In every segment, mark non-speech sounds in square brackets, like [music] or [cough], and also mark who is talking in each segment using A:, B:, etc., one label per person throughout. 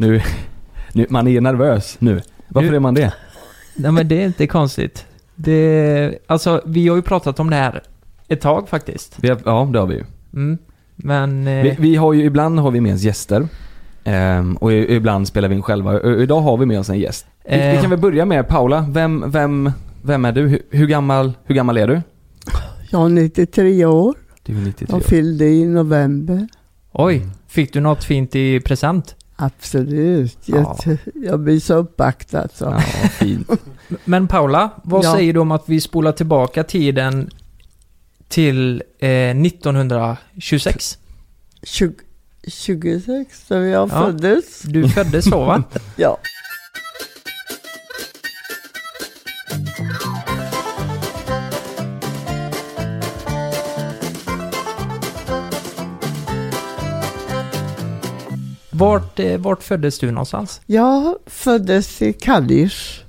A: Nu, nu, man är nervös nu. Varför
B: Nu-
A: är man det?
B: Nej men det är inte konstigt. Det, alltså vi har ju pratat om det här ett tag faktiskt.
A: Vi har, ja, det har vi ju.
B: Mm. Men... Eh,
A: Vi, vi har ju, ibland har vi med oss gäster. Ehm, och ibland spelar vi in själva. Och idag har vi med oss en gäst. Vi, vi
B: eh,
A: kan väl börja med Paula. Vem, vem, vem är du? Hur, hur, gammal, hur gammal är du?
C: Jag är 93 år.
A: Du är 93
C: Jag
A: år.
C: fyllde i november.
B: Oj, fick du något fint i present?
C: Absolut.
A: Ja.
C: Jag, jag blir så uppvaktad. Så.
A: Ja, fint. [laughs]
B: Men Paula, vad
C: Ja.
B: säger du om att vi spolar tillbaka tiden till eh, 1926?
C: 20, 26, då jag
B: Ja.
C: föddes.
B: Du föddes så va? [laughs]
C: Ja.
B: Vart, eh, vart föddes du någonstans?
C: Jag föddes i Kalisz.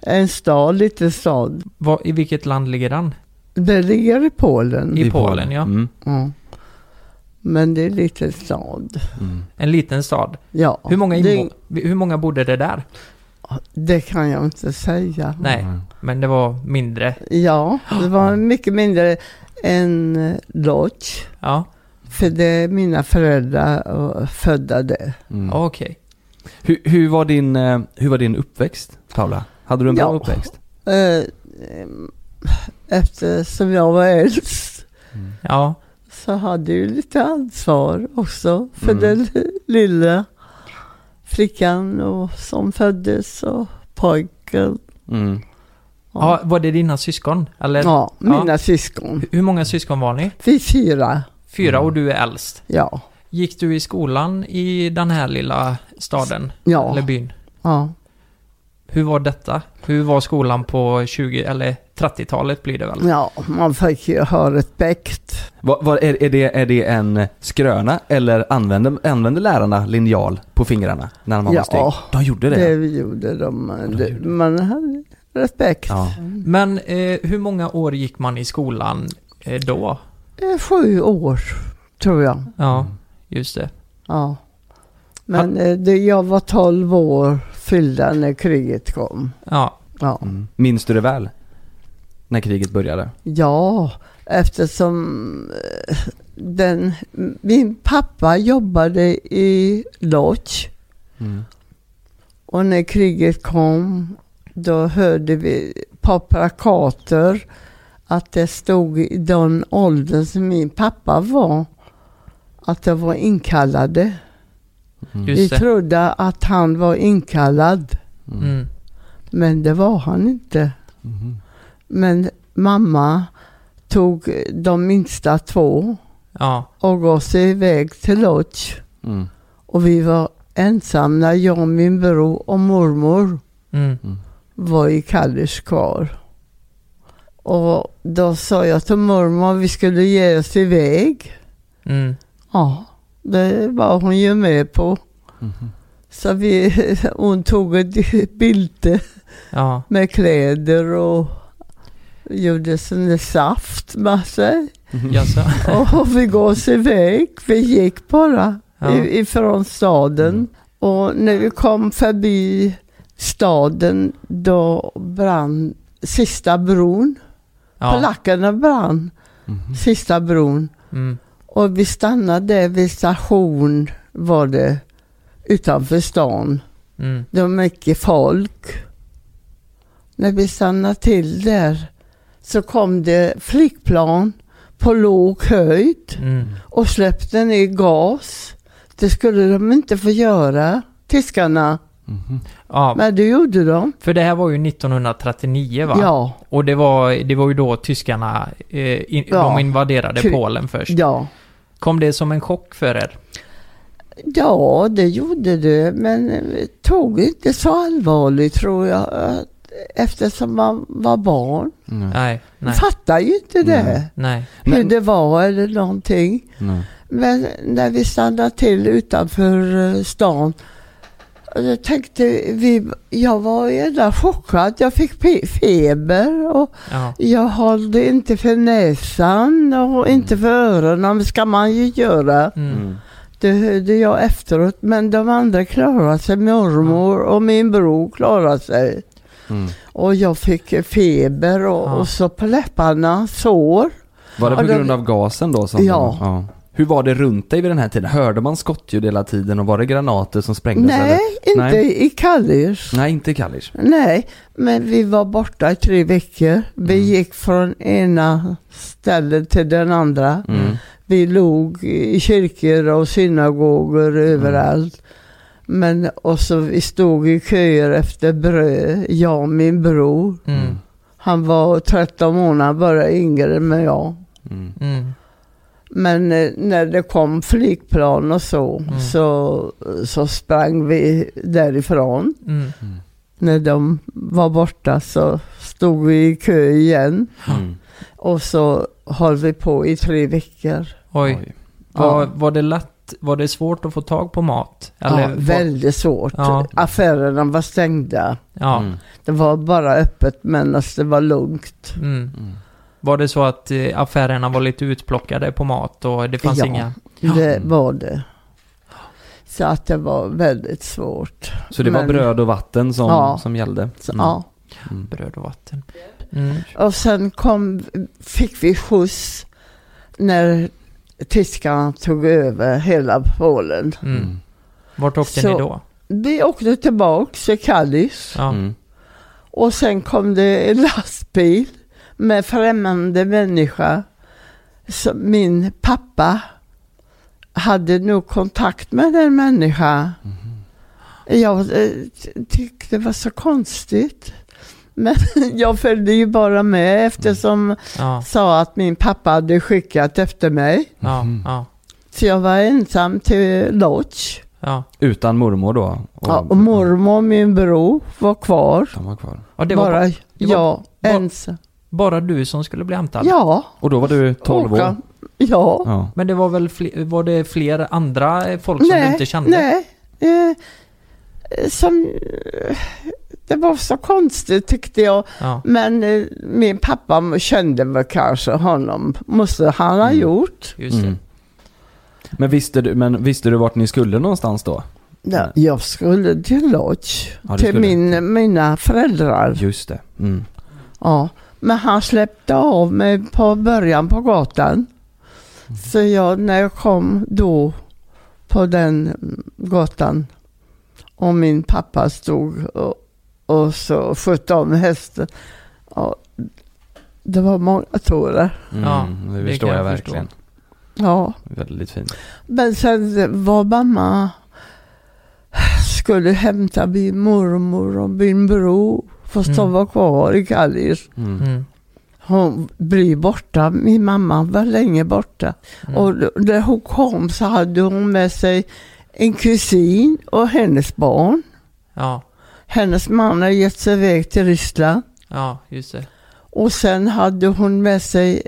C: En stad, liten stad.
B: Var, I vilket land ligger den?
C: Det ligger i Polen.
B: I Polen, ja.
A: Mm,
C: Ja. Men det är en liten stad.
A: mm.
B: En liten stad.
C: Ja.
B: Hur många,
C: det,
B: hur många bodde det där?
C: det kan jag inte säga.
B: Nej,
A: Mm.
B: men det var mindre.
C: Ja, det var mycket mindre än Lodz.
B: Ja,
C: För det är mina föräldrar och födda där.
A: Mm.
B: okej.
A: Hur, hur, var din, eh, hur var din uppväxt, Paula? Hade du en bra
C: Ja.
A: uppväxt?
C: Eh, Eftersom jag var äldst
B: Ja,
C: så hade jag ju lite ansvar också för
A: Mm.
C: den lilla flickan och, som föddes och pojken.
A: Mm.
B: ja. var det dina syskon? Eller?
C: Ja, mina
B: Ja.
C: syskon.
B: Hur många syskon var ni?
C: Vi fyra.
B: Fyra
A: Mm.
B: och du är äldst.
C: Ja,
B: Gick du i skolan i den här lilla staden?
C: Ja.
B: Eller byn?
C: ja.
B: Hur var detta? Hur var skolan på 20 eller 30-talet blir det väl?
C: ja man fick ju ha respekt.
A: Vad, vad, är, är, det, är det en skröna eller använde, använde lärarna linjal på fingrarna när man var
C: Ja.
A: stygg? De gjorde det?
C: Det gjorde de.
A: de
C: Det-
A: gjorde.
C: Man hade respekt.
A: Ja.
B: Men eh, hur många år gick man i skolan eh, då?
C: Eh, Sju år, tror jag.
B: Ja,
A: Mm.
B: just det.
C: Ja. Men eh, det, jag var 12 år fyllda när kriget kom.
B: Ja,
C: Ja,
A: Mm. Minns du det väl? När kriget började?
C: ja eftersom eh, den, min pappa jobbade i Lodz
A: Mm.
C: och när kriget kom då hörde vi på plakater att det stod i den åldern som min pappa var att det var inkallade.
A: Mm.
C: Vi trodde att han var inkallad
A: Mm.
B: mm.
C: men det var han inte.
A: Mhm.
C: Men mamma tog de minsta två
B: ja,
C: och gav sig iväg till Lodz.
A: Mm.
C: Och vi var ensamma, jag min bror och mormor
B: mm.
C: var i Kallis kvar. Och då sa jag till mormor att vi skulle ge oss iväg.
B: Mm.
C: Ja, det var hon ju med på.
A: Mhm.
C: Så vi, [laughs] hon tog ett [laughs] bälte
B: ja,
C: med kläder och gjorde sån saft med sig.
B: jaså? [laughs]
C: Och vi gav oss iväg. Vi gick bara
B: Ja.
C: i- ifrån staden.
A: Mm.
C: Och när vi kom förbi staden då brann sista bron.
B: Ja.
C: Polackerna brann
A: Mhm.
C: sista bron.
B: Mm.
C: Och vi stannade vid station var det utanför stan.
B: Mm.
C: Det var mycket folk. När vi stannade till där så kom det flygplan på låg höjd
B: Mm.
C: och släppte ner gas. Det skulle de inte få göra, tyskarna.
A: Mhm.
B: Ja,
C: Men det gjorde de.
B: för det här var ju 1939 va?
C: Ja,
B: Och det var, det var ju då tyskarna, eh, in,
C: Ja.
B: de invaderade
C: Kri-
B: Polen först.
C: ja.
B: Kom det som en chock för er?
C: Ja, det gjorde det, men vi tog inte så allvarligt tror jag. Eftersom man var barn.
A: Nej.
B: Nej,
C: fattar ju inte det.
A: Nej.
B: nej.
C: Hur
A: Men-
C: det var eller någonting.
A: Nej.
C: Men när vi stannade till utanför eh, stan. Jag tänkte vi, jag var jävla chockad. Jag fick feber och
B: Ja,
C: jag hållde inte för näsan och inte för öronen. Det ska man ju göra.
B: mm.
A: Mm.
C: Det hörde jag efteråt, men de andra klarade sig. Mormor och min bror klarade sig.
A: Mm.
C: Och jag fick feber och,
B: Ja.
C: och så på läpparna sår.
A: Var det
C: Ja,
A: på grund av gasen då? Som
C: Ja.
A: Hur var det runt dig vid den här tiden? Hörde man skottljud hela tiden och var det granater som sprängdes?
C: Nej,
A: Eller?
C: inte
A: Nej.
C: i Kallish.
A: Nej, inte i Kallish.
C: Nej, men vi var borta i tre veckor. Vi
A: Mm.
C: gick från ena stället till den andra.
A: Mm.
C: Vi låg i kyrkor och synagogor överallt. Men och så vi stod i köer efter bröd, jag och min bror.
B: Mm.
C: Han var 13 månader bara yngre än jag.
A: Mm.
B: Mm.
C: Men eh, när det kom flygplan och så,
B: Mm.
C: så, så sprang vi därifrån.
B: Mm.
C: När de var borta så stod vi i kö igen.
A: Mm.
C: Och så höll vi på i tre veckor.
B: Oj. Var,
C: Ja.
B: var det lätt, var det svårt att få tag på mat?
C: ja,
B: var-
C: väldigt svårt.
B: Ja.
C: Affärerna var stängda.
B: Ja.
A: Mm.
C: Det var bara öppet medan det var lugnt.
B: Var det så att eh, affärerna var lite utplockade på mat och det fanns
C: Ja.
B: inga...
C: Det
A: Mm.
C: var det. Så att det var väldigt svårt.
A: Så det var
C: Men-
A: bröd och vatten som,
C: Ja.
A: som gällde? Mm.
C: ja.
A: Mm.
B: Bröd och vatten. Mm.
C: Och sen kom, fick vi skjuts när tyskarna tog över hela Polen.
B: Mm.
A: Mm.
B: Vart åkte
C: Så-
B: ni då?
C: Vi åkte tillbaks till Kallis
B: Ja.
A: Mm.
C: och sen kom det en lastbil med främmande människa. Så min pappa hade nog kontakt med den människa. Jag eh, tyckte det var så konstigt. Men [laughs] jag följde ju bara med eftersom
B: Ja.
C: sa att min pappa hade skickat efter mig.
B: Ja.
C: Så jag var ensam till Lodge.
B: Ja.
A: Utan mormor då? Och,
C: Ja, och mormor och min bror var kvar.
A: De var kvar.
B: ja det var
C: bara
B: bara, det var-
C: jag
B: bara-
C: ensam.
B: Bara du som skulle bli hämtad?
C: Ja,
A: Och då var du 12
C: åka.
A: år?
C: Ja.
A: Ja.
B: Men det var väl fler, var det fler andra folk som du inte kände?
C: Nej. Eh, eh, som, eh, det var så konstigt tyckte jag.
B: Ja.
C: Men eh, min pappa kände väl kanske honom. Måste han ha
A: Mm.
C: gjort.
B: Just det.
A: Mm. Men visste, du, men visste du vart ni skulle någonstans då?
C: Ja, jag skulle till Lodge.
A: Ja,
C: till
A: skulle.
C: min, mina föräldrar.
A: Just det. Mm.
C: Ja, men han släppte av mig på början på gatan. Så jag, när jag kom då på den mm, gatan och min pappa stod och, och så skötte om hästen. Ja, det var många tårar.
A: Mm.
B: Ja,
A: det
B: det
A: förstår jag
B: jag
A: verkligen.
C: Ja,
A: Väldigt fint.
C: men sen var mamma skulle hämta min mormor och min bror. Fast de
B: Mm.
C: var kvar i Kallis.
A: Mm.
B: Mm.
C: Hon blev borta, min mamma var länge borta.
B: Mm.
C: Och när hon kom så hade hon med sig en kusin och hennes barn.
B: Ja.
C: Hennes man har gett sig iväg till Ryssland.
B: Ja, just det.
C: Och sen hade hon med sig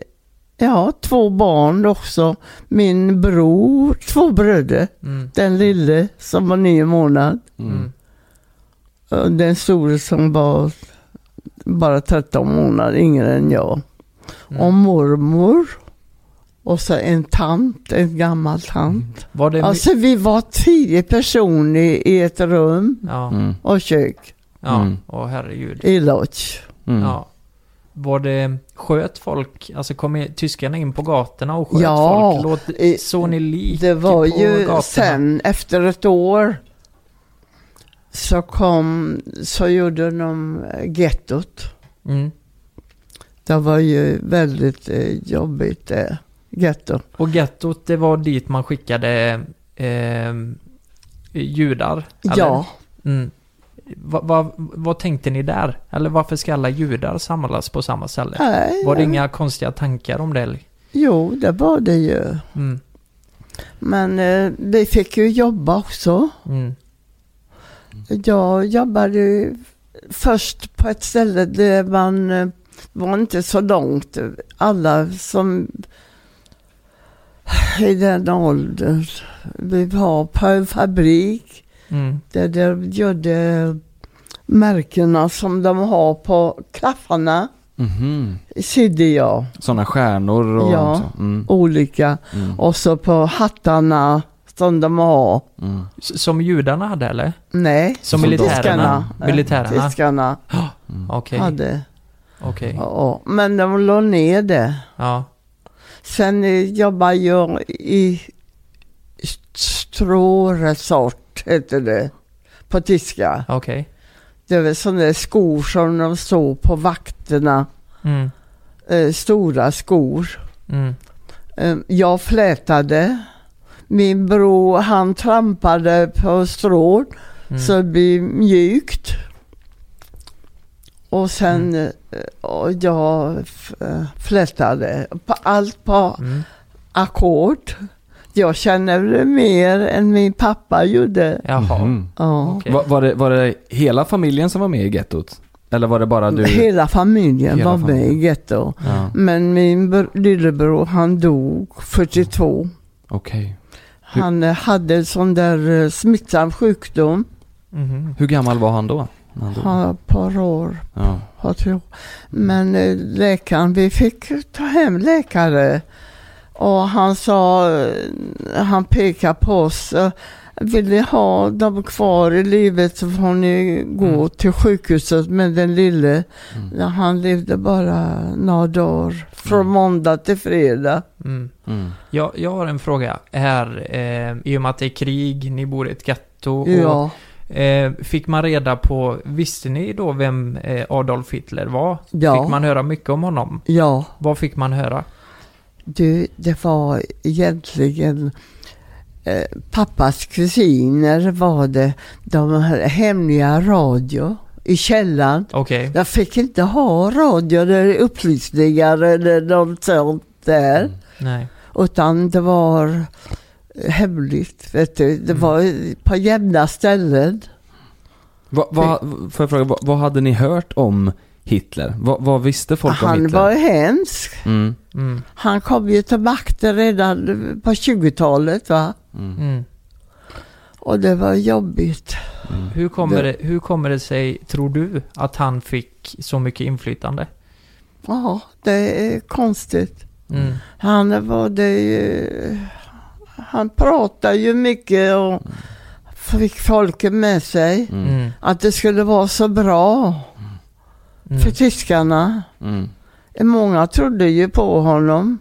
C: ja, två barn också. Min bror, två bröder.
B: Mm.
C: Den lille som var nio månader.
A: Mm.
C: Och den store som var bara 13 månader yngre än jag.
B: Mm.
C: Och mormor. Och så en tant, en gammal tant.
B: Var det...
C: Alltså vi var tio personer i, i ett rum
B: Ja.
A: Mm.
C: och kök
B: Ja.
A: Mm.
B: Åh herregud.
C: i Lodge.
A: Mm.
B: Ja. Var det, sköt folk, alltså kom i- tyskarna in på gatorna och sköt
C: Ja,
B: folk? Låt,
C: i-
B: såg ni lik
C: Det var
B: på
C: ju
B: gatorna?
C: sen efter ett år så kom, så gjorde de eh, gettot.
B: Mm.
C: Det var ju väldigt eh, jobbigt eh, getto.
B: Och gettot, det var dit man skickade eh, judar? eller?
C: Ja,
B: Mm. Va, va, vad tänkte ni där? Eller varför ska alla judar samlas på samma ställe?
C: nej,
B: Var det inga konstiga tankar om det? eller?
C: jo det var det ju.
B: Mm.
C: Men eh, vi fick ju jobba också.
B: Mm.
C: Jag jobbade först på ett ställe där man eh, var inte så långt. Alla som i den åldern. Vi var på en fabrik
B: Mm.
C: där de gjorde märkena som de har på klaffarna.
A: Mhm.
C: Sydde jag
A: Sådana stjärnor och
C: Ja.
A: så. Mm.
C: olika.
A: Mm.
C: Och så på hattarna som de har.
A: Mm.
B: Som judarna hade eller?
C: Nej,
B: Som
A: Som
B: militärerna?
C: tyskarna.
B: Militärerna?
C: Tyskarna
A: Mm.
B: Okej,
C: hade.
B: okej.
C: Ja, men de la ner det.
B: Ja.
C: Sen eh, jobbade jag i Stråresort, heter det, på tyska.
B: Okej.
C: Det var sådana där skor som de såg på vakterna.
B: Mm.
C: Eh, stora skor.
B: Mm.
C: Eh, jag flätade. Min bror han trampade på strån
B: Mm.
C: så det blev mjukt. Och sen eh, och jag eh, flätade. På allt på
B: Mm.
C: ackord. Jag känner det mer än min pappa gjorde.
B: Jaha.
A: Mhm.
C: Ja.
B: Okej.
A: Va- Var, det, var det hela familjen som var med i gettot? Eller var det bara du?
C: Hela familjen
A: Hela
C: var med
A: familjen.
C: i getto.
A: Ja,
C: Men min br- lillebror han dog 42.
A: okej. Hur-
C: Han eh, hade en sån där eh, smittsam sjukdom.
B: Mhm.
A: Hur gammal var han då? han
C: var ett par år.
A: Ja.
C: Jag. Men eh, läkaren, vi fick ta hem läkare. Och han sa, han pekade på oss. Vill ni ha dem kvar i livet så får ni gå
B: Mm.
C: till sjukhuset med den lille.
A: Mm.
C: Han levde bara några dagar. Från
A: Mm.
C: måndag till fredag.
B: Mm.
A: Mm.
B: Jag, jag har en fråga här. Eh, I och med att det är krig, ni bor i ett getto. Och,
C: Ja,
B: eh, fick man reda på, visste ni då vem eh, Adolf Hitler var?
C: Ja.
B: Fick man höra mycket om honom?
C: ja.
B: Vad fick man höra?
C: Du, det var egentligen pappas kusiner var det. De hade hemliga radio i källaren.
B: Okej.
C: Jag fick inte ha radio eller upplysningar eller något sånt där.
A: Mm.
B: Nej.
C: Utan det var eh, hemligt. Vet du. Det
B: Mm.
C: var på jämna ställen.
A: Va, va, får jag fråga, vad, vad hade ni hört om Hitler? Va, vad visste folk om
C: Han
A: Hitler?
C: var hemsk.
A: Mm.
B: Mm.
C: Han kom ju till makten redan på 20-talet va.
A: Mm.
B: Mm.
C: Och det var jobbigt.
A: Mm.
B: Hur, kommer
C: Det-
B: det, hur kommer det sig, tror du, att han fick så mycket inflytande?
C: Ja, det är konstigt.
B: Mm.
C: Han var det ju, Han pratade ju mycket och fick folket med sig.
A: Mm.
B: Mm.
C: Att det skulle vara så bra
B: Mm.
C: för tyskarna.
A: Mm.
C: Många trodde ju på honom.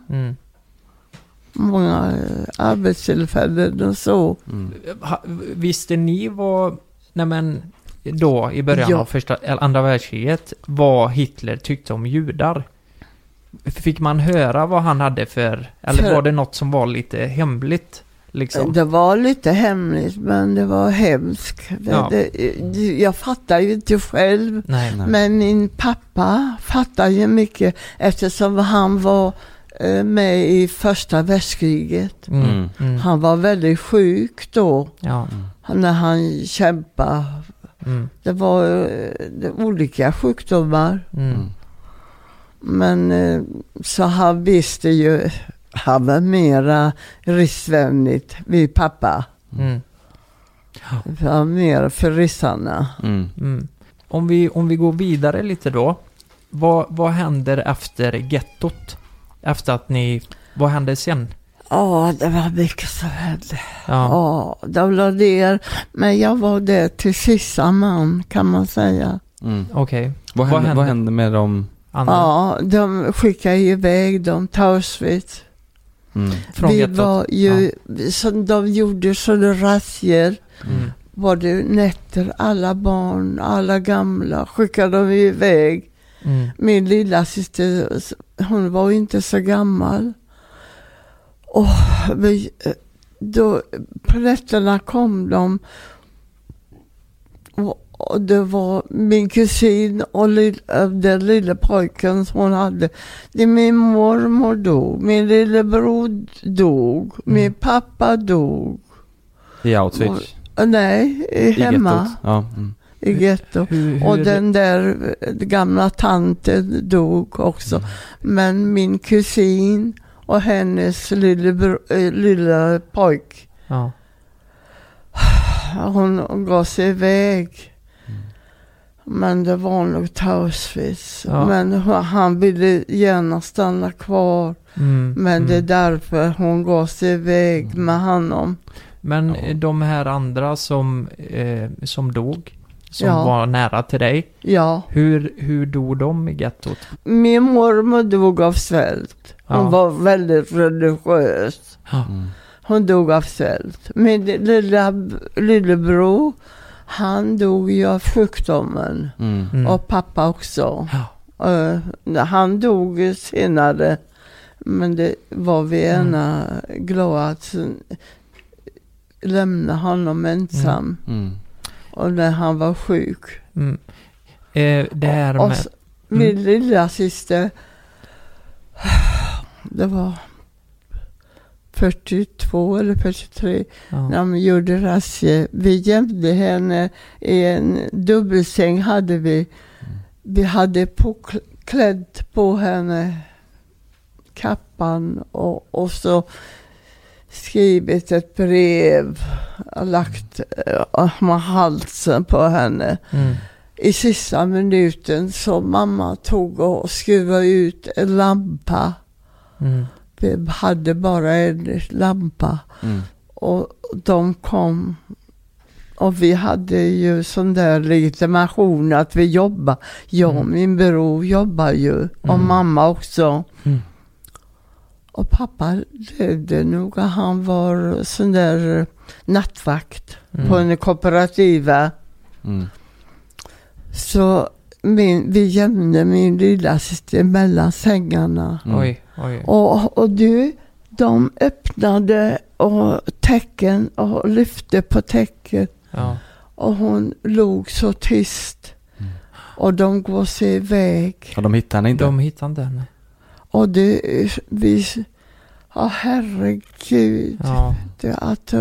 C: Många eh, arbetstillfällen och så.
A: Mm.
B: Visste ni vad, nej men, då i början
C: Ja.
B: av första, eller andra världskriget, vad Hitler tyckte om judar? Fick man höra vad han hade för, eller
C: För-
B: var det något som var lite hemligt? Liksom?
C: Det var lite hemligt men det var hemskt. Det,
B: Ja.
C: det, jag fattar ju inte själv.
B: Nej.
A: Nej.
C: Men min pappa fattar ju mycket eftersom han var eh, med i första världskriget.
B: Mm.
A: Mm.
B: Mm.
C: Han var väldigt sjuk då
B: Ja.
C: när han kämpade.
B: Mm.
C: Det var eh, det olika sjukdomar.
B: Mm.
C: Men eh, så han visste ju, han var mera ryssvänligt, min pappa.
B: Mm.
C: Han var mer för ryssarna.
A: Mm.
B: Mm. Om, vi, om vi går vidare lite då. Vad, vad händer efter gettot? Efter att ni... Vad händer sen?
C: Ja, det var mycket som hände.
B: Ja.
C: Ja, de la ner. Men jag var där till sista man kan man säga.
A: Mm.
B: Okej.
A: Vad,
B: Vad
A: hände,
B: hände?
A: vad hände med dem?
B: Andra?
C: Ja, de skickade iväg dem till Auschwitz.
A: Mm.
B: Från
C: Vi
B: gettot?
C: var ju, som de gjorde sådana razzior.
B: Mm.
C: Var det nätter, alla barn, alla gamla skickade de iväg.
B: Mm.
C: Min lilla syster, hon var inte så gammal. Och vi, då, på nätterna kom de. Och, och det var min kusin och lill, äh, den lilla pojken som hon hade. Det, min mormor dog, min lillebror dog, min pappa dog.
A: I Auschwitz?
C: Nej,
A: I
C: hemma
A: gettot? Ja. Mm.
C: I getto.
B: Hur, hur,
C: Och den där eh, gamla tanten dog också.
A: Mm.
C: Men min kusin och hennes lille, äh, lilla pojk,
B: Ja. [sighs]
C: hon gav sig iväg.
A: Mm.
C: Men det var nog Auschwitz.
B: Ja.
C: Men han ville gärna stanna kvar.
B: Mm.
C: Men det är
B: mm.
C: därför hon gav sig iväg med honom.
B: Men
A: Ja.
B: eh, de här andra som, eh, som dog, som
C: Ja.
B: var nära till dig,
C: Ja.
B: hur, hur dog de i gettot?
C: Min mormor dog av svält. Hon
B: Ja.
C: var väldigt religiös.
A: Mm.
C: Hon dog av svält. Min lilla lillebror, han dog ju av sjukdomen.
A: Mm.
B: Mm.
C: Och pappa också.
B: Ja.
C: Eh, han dog senare. Men det var vi
B: Mm.
C: gärna glada att lämna honom ensam.
A: Mm.
C: Och när han var sjuk.
B: Mm. Eh, det här
C: och,
B: med...
C: s- min lilla syster, [sighs] det var 42 eller 43
B: Ja.
C: när de gjorde razzior. Vi gömde henne i en dubbelsäng hade vi. Vi hade på, klädd på henne kappan och, och så skrivit ett brev och lagt äh, med halsen på henne.
B: Mm.
C: I sista minuten så mamma tog och skruvade ut en lampa.
B: Mm.
C: Vi hade bara en lampa.
A: Mm.
C: Och de kom. Och vi hade ju sån där legitimation att vi jobbar. Jag och
B: Mm.
C: min bror jobbar ju. Och
B: Mm.
C: mamma också. Och pappa levde nog. Han var sån där nattvakt
B: Mm.
C: på en kooperativa.
A: Mm.
C: Så min, vi gömde min lilla syster mellan sängarna.
A: Mm.
B: Oj, oj.
C: Och, och du, de öppnade och täcken och lyfte på täcket.
B: Ja.
C: Och hon låg så tyst.
A: Mm.
C: Och de går sig iväg.
A: Och de hittade henne inte?
B: De hittade henne.
C: Och det, vi, ja herregud.
B: Ja.
C: Det, att,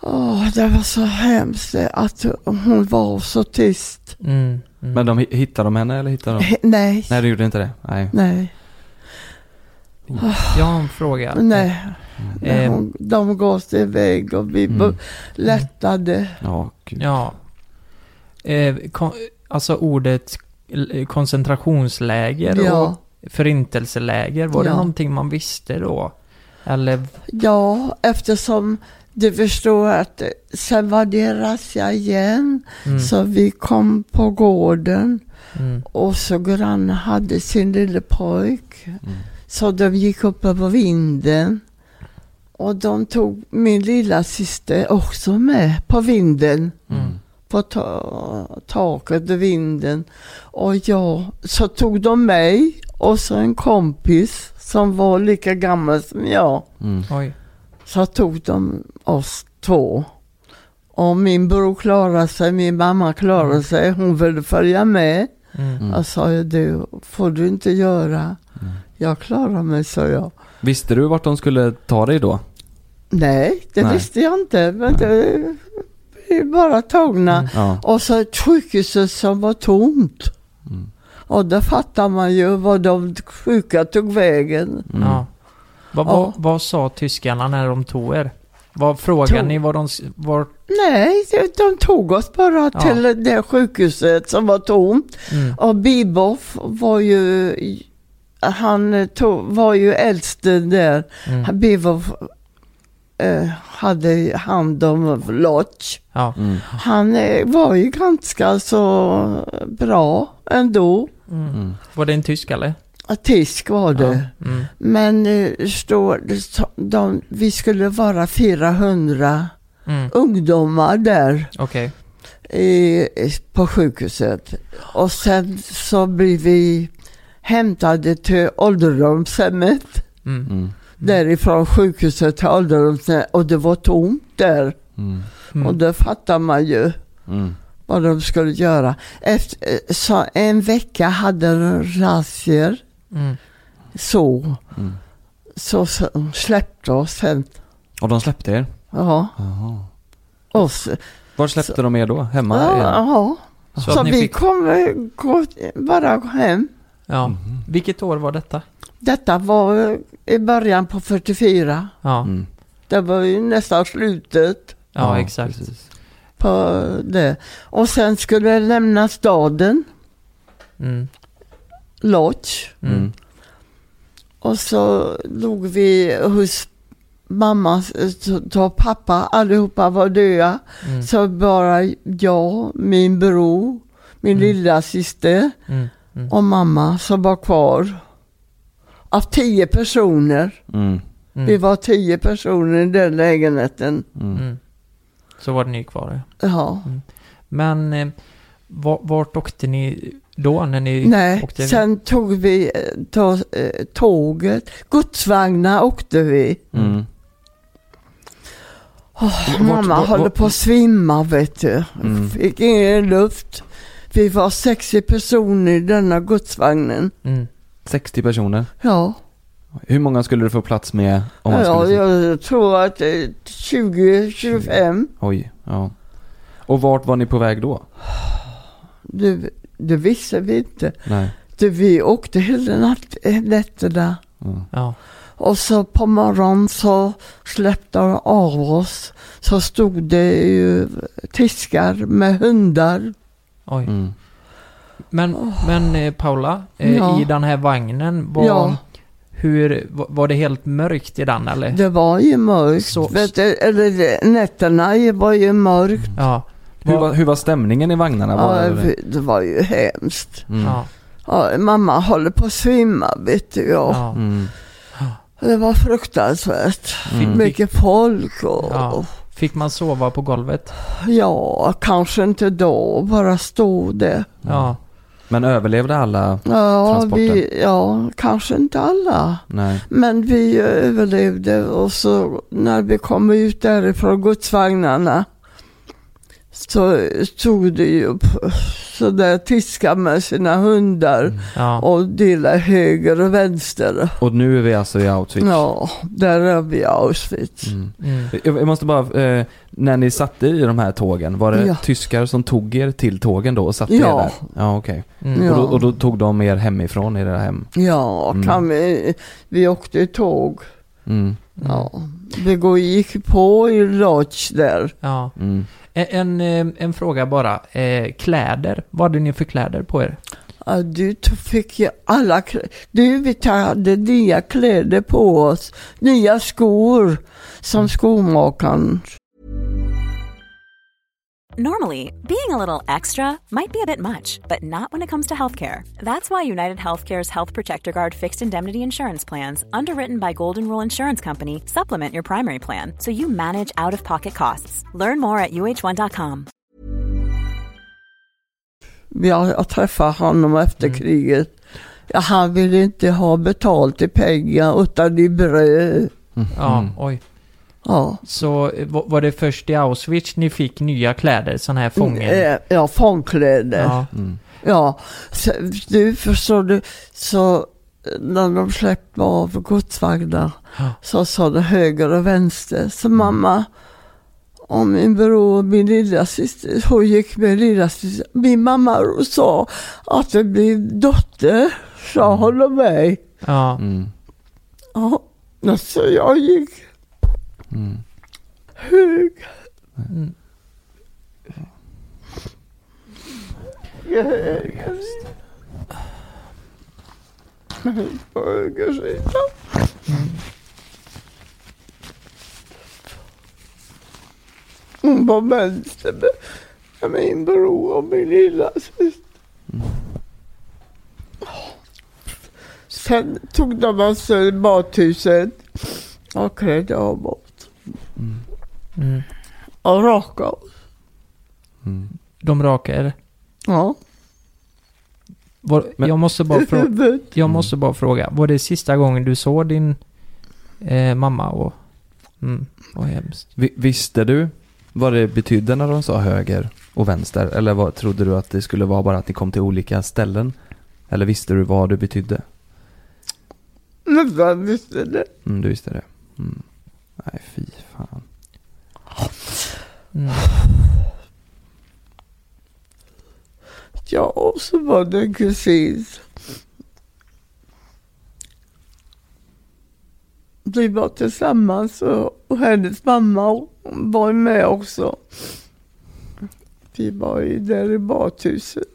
C: åh, det var så hemskt att hon var så tyst.
B: Mm. Mm.
A: Men de hi- hittade de henne eller hittade de?
C: He- Nej,
A: Nej, de gjorde inte det. Nej.
C: nej,
B: Jag har en fråga.
C: nej.
B: Eh,
C: Hon, de går sig iväg och vi
A: Mm.
C: lättade.
A: Ja, gud.
B: Ja. Eh, kon- alltså ordet koncentrationsläger
C: Ja.
B: och förintelseläger, var det
C: Ja.
B: någonting man visste då? Eller?
C: Ja, eftersom du förstår att sen var det razzia igen.
B: Mm,
C: Så vi kom på gården
B: mm,
C: och så grann hade sin lille pojk.
A: Mm.
C: Så de gick upp på vinden. Och de tog min lilla syster också med på vinden.
B: mm.
C: På ta- taket vinden. Och jag, så tog de mig och så en kompis som var lika gammal som jag.
A: Mm.
B: Oj.
C: Så tog de oss två. Och min bror klarade sig, min mamma klarade
B: Mm.
C: sig. Hon ville följa med.
B: Mm.
A: Mm.
C: Jag sa ju det får du inte göra.
A: Mm.
C: Jag klarar mig, sa jag.
A: Visste du vart de skulle ta dig då?
C: Nej, det
A: Nej.
C: visste jag inte. Men det vi är bara tagna.
B: Mm.
A: Ja.
C: Och så ett sjukhus som var tomt.
A: Mm.
C: Och då fattar man ju vad de sjuka tog vägen.
A: Mm.
B: Ja. Vad, vad, vad sa tyskarna när de tog er? Vad frågade
C: Tog-
B: ni vad de... Var,
C: Nej, de, de tog oss bara
B: Ja.
C: till det sjukhuset som var tomt.
B: mm,
C: Och Biboff var ju, han tog, var ju äldste där.
B: mm,
C: Biboff eh, hade hand om Lodge.
B: ja.
A: Mm.
C: Han eh, var ju ganska så bra ändå.
B: Mm.
A: Mm.
B: Var det en tysk eller?
C: Tysk var det.
B: Ja. Mm.
C: Men eh, så- de, vi skulle vara 400
B: Mm.
C: ungdomar där
B: Okej.
C: i, på sjukhuset. Och sen så blev vi hämtade till ålderdomshemmet.
B: Mm.
C: Därifrån sjukhuset till ålderdomshemmet och det var tomt där.
A: Mm.
B: Mm.
C: Och då fattar man ju
A: Mm.
C: vad de skulle göra. Efter, eh, så en vecka hade de razzior
B: Mm.
C: så.
A: Mm.
C: Så, så släppte oss sen.
A: Och de släppte er?
C: Ja,
A: Jaha.
C: oss.
A: Var släppte de er då? Hemma
C: Ja, ja.
B: Så,
C: Så, vi
B: fick...
C: kom eh, gå, bara hem.
B: Ja.
A: Mhm.
B: Vilket år var detta?
C: Detta var i början på 44.
B: Ja,
A: Mm.
C: Det var ju nästan slutet
B: ja, exakt.
A: precis.
C: på det. Och sen skulle jag lämna staden,
B: Mm.
C: Lodge.
B: Mm.
A: Mm.
C: Och så låg vi hos mamma och pappa, allihopa var döda.
B: Mm.
C: Så bara jag, min bror, min
B: Mm.
C: lilla syster
B: Mm. Mm.
C: och mamma som var kvar. Av tio personer.
A: Mm.
C: Vi
B: Mm.
C: var tio personer i den lägenheten.
A: Mm.
B: Mm. Så var det ni kvar.
C: Ja.
B: Men eh, va- vart åkte ni då när ni
C: Nej,
B: åkte?
C: sen tog vi eh, ta, eh, tåget. Godsvagnar åkte vi.
A: Mm. Vart-
C: mamma
A: vart-
C: håller
A: vart-
C: på att svimma vet du.
A: Mm.
C: Fick ingen luft. Vi var 60 personer i denna godsvagnen.
B: Mm.
A: 60 personer.
C: Ja,
A: Hur många skulle du få plats med om man
C: ja
A: skulle...
C: jag tror att eh, 20-25.
A: Oj, ja. Och vart var ni på väg då?
C: Det, det visste vi inte.
A: Nej.
C: Det, vi åkte hela natt, eh, nätterna.
A: Ja.
B: Ja.
C: Och så på morgonen så släppte de av oss. Så stod det ju tyskar med hundar.
B: Oj.
A: Mm.
B: Men, men eh, Paula, eh,
C: Ja.
B: i den här vagnen, var,
C: Ja.
B: hur, var, var det helt mörkt i den eller?
C: Det var ju mörkt.
B: Så-
C: Vet du, eller det- nätterna var ju mörkt.
B: Ja.
A: Hur,
B: Var-
A: var, hur var stämningen i vagnarna? Var,
C: Ja, vi- det var ju hemskt.
A: mm.
B: Ja.
C: Ja, mamma håller på att svimma vet du. Ja.
A: Mm.
C: Det var fruktansvärt.
A: Mm.
C: Mycket folk och
B: Ja. Fick man sova på golvet?
C: ja, kanske inte då, bara stå där.
B: Ja.
A: Men överlevde alla?
C: Ja,
A: Transporten.
C: vi, ja, kanske inte alla.
A: Nej.
C: Men vi överlevde och så när vi kom ut därifrån godsvagnarna så stod det ju sådär tyskar med sina hundar
B: Ja.
C: och delade höger och vänster.
A: Och nu är vi alltså i Auschwitz?
C: Ja, där är vi i Auschwitz.
A: Mm.
B: Mm.
A: Jag måste bara, eh, när ni satte i de här tågen, var det
C: Ja.
A: tyskar som tog er till tågen då och satte
C: Ja.
A: er där? Ja.
B: Mm.
C: Ja.
A: Och, då, och då tog de er hemifrån, era hem?
C: Ja,
A: Mm.
C: kan vi, vi åkte tåg.
A: Mm.
C: Ja, vi går, gick på i lodge där.
B: Ja.
A: Mm.
B: En, en, eh, en fråga bara. Eh, kläder, vad hade ni för kläder på er?
C: Ja, du fick ju alla kläder. Du, vi hade nya kläder på oss. Nya skor som skomakaren.
D: Normally, being a little extra might be a bit much, but not when it comes to healthcare. That's why United Healthcare's Health Protector Guard fixed indemnity insurance plans, underwritten by Golden Rule Insurance Company, supplement your primary plan so you manage out of pocket costs. Learn more at uh1.com.
C: Jag, jag träffade honom efter
B: Mm.
C: kriget. Ja, han ville inte ha betalt i pengar utan i bröd.
A: Mm.
B: Ja,
A: Mm.
B: oj.
C: Ja,
B: Så eh, var det först i Auschwitz ni fick nya kläder, sådana här fången?
C: Eh, ja fångkläder. Ja.
B: Ja.
A: Mm.
C: Så, du förstår du, så när de släppte av godsvagnar
B: Ja.
C: så sa det höger och vänster. Så mamma och min bror och min lilla syster, hon gick med lilla syster. Min mamma sa att det blir dotter, sa hon och mig.
B: Ja.
A: Mm.
C: Ja, så jag gick
A: Mm.
C: hög.
B: Mm.
C: höger På höger sida. Hon var vänster med- min bror och min lilla syster. Sen tog de oss i badhuset och klädde av oss
A: Mm.
B: Mm.
C: och oss.
A: Mm.
B: De rakar
C: Ja,
B: var,
A: Men-
B: jag, måste bara frå-
C: huvudet.
B: jag måste bara fråga, var det sista gången du såg din eh, mamma och... Mm, vad hemskt.
A: Vi- Visste du vad det betydde när de sa höger och vänster? Eller vad, trodde du att det skulle vara bara att ni kom till olika ställen? Eller visste du vad det betydde?
C: Men vem visste det?
A: Mm, du visste det. Mm. Nej, fy fan.
B: Mm.
C: Ja, och så var det en kusin. Vi var tillsammans och, hennes mamma var med också. Vi var ju där i badhuset.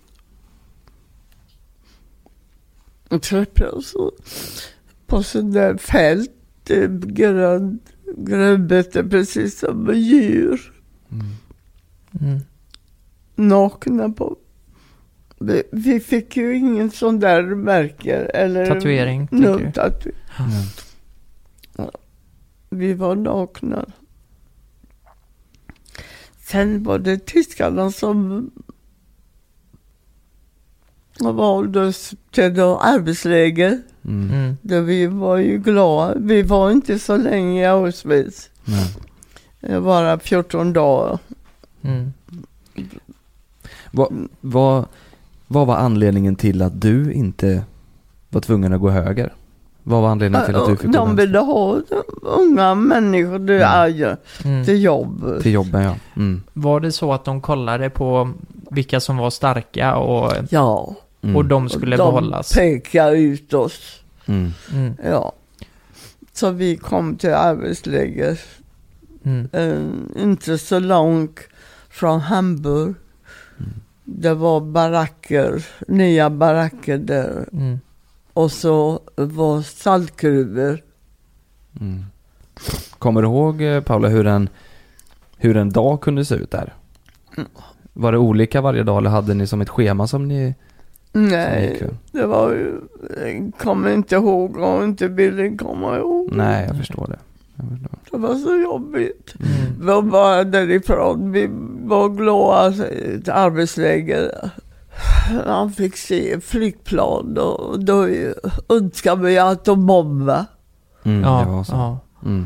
C: Och träffade oss och- på sån där fält, eh, Grävbete precis som djur.
A: Mm.
B: Mm.
C: Nakna på. Vi, vi fick ju ingen sån där märke eller
B: Tatuering,
C: no, tatu-
A: Mm.
C: Vi var nakna. Sen var det tyskarna som valde oss till då arbetsläger.
A: Mm.
C: Där vi var ju glada. Vi var inte så länge i Auschwitz.
A: Nej.
C: Eh, Bara 14 dagar.
B: Mm.
A: Vad, vad, vad var anledningen till att du inte var tvungen att gå höger? Vad var anledningen till att du fick gå
C: De
A: vänster?
C: ville ha unga människor, det
A: Mm.
C: är ju,
B: Mm.
C: till jobb.
A: Till jobben ja. Mm.
B: Var det så att de kollade på vilka som var starka och,
C: Ja.
A: Mm.
B: och de skulle
C: de
B: behållas?
C: pekade ut oss.
A: Mm.
B: Mm.
C: Ja. Så vi kom till arbetsläger.
B: Mm.
C: eh, inte så långt från Hamburg.
A: Mm.
C: Det var baracker, nya baracker där.
B: Mm.
C: Och så var saltgruvor.
A: Mm. Kommer du ihåg eh, Paula hur en, hur en dag kunde se ut där?
C: Mm.
A: Var det olika varje dag eller hade ni som ett schema som ni,
C: Nej, det var ju, jag kommer inte ihåg och inte Billy kommer ihåg.
A: Nej, jag förstår det. Jag förstår.
C: Det var så jobbigt.
B: Mm.
C: Vi var bara därifrån. Vi var glada till arbetsläger. Han fick se flygplan och då önskade vi att de bombade.
A: Mm, det var
B: Ja,
A: så.
B: ja.
A: Mm.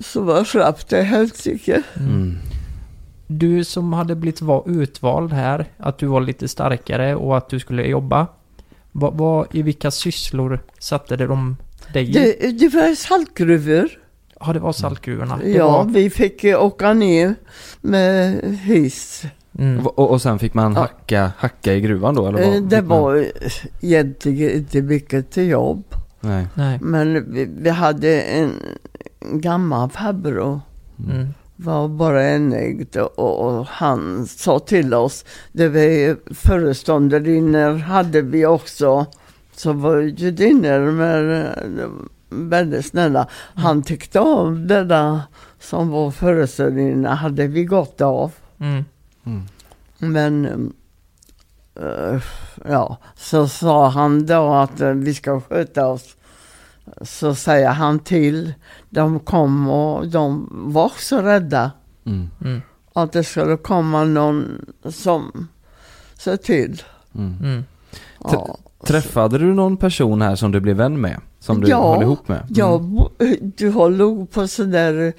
C: Så var slapp det helsike.
B: Mm. Du som hade blivit va- utvald här, att du var lite starkare och att du skulle jobba. Vad, vad, I vilka sysslor satte de dig?
C: Det, det var saltgruvor.
B: Ja, det var saltgruvorna. Det
C: Ja,
B: Var,
C: vi fick eh, åka ner med hiss.
B: mm.
A: Och, och sen fick man
C: Ja.
A: hacka, hacka i gruvan då? Eller vad
C: Eh, Det
A: fick man?
C: var eh, egentligen inte mycket till jobb.
A: Nej.
B: Nej.
C: Men vi, vi hade en gammal farbror.
B: Mm.
C: Var bara enägd och, och han sa till oss, det var föreståndarinnor hade vi också, så var judinnor med eh, väldigt snälla. Han tyckte om denna som var föreståndarinna, hade vi gott av.
B: Mm.
A: Mm.
C: Men eh, ja, så sa han då att eh, vi ska sköta oss. Så säger han till. De kom och de var så rädda
A: Mm.
B: Mm.
C: att det skulle komma någon som ser till.
A: Mm.
B: Mm.
C: Ja.
A: Träffade du någon person här som du blev vän med? Som du
C: Ja.
A: höll ihop med? Mm.
C: Jag, bo- du håller på sådär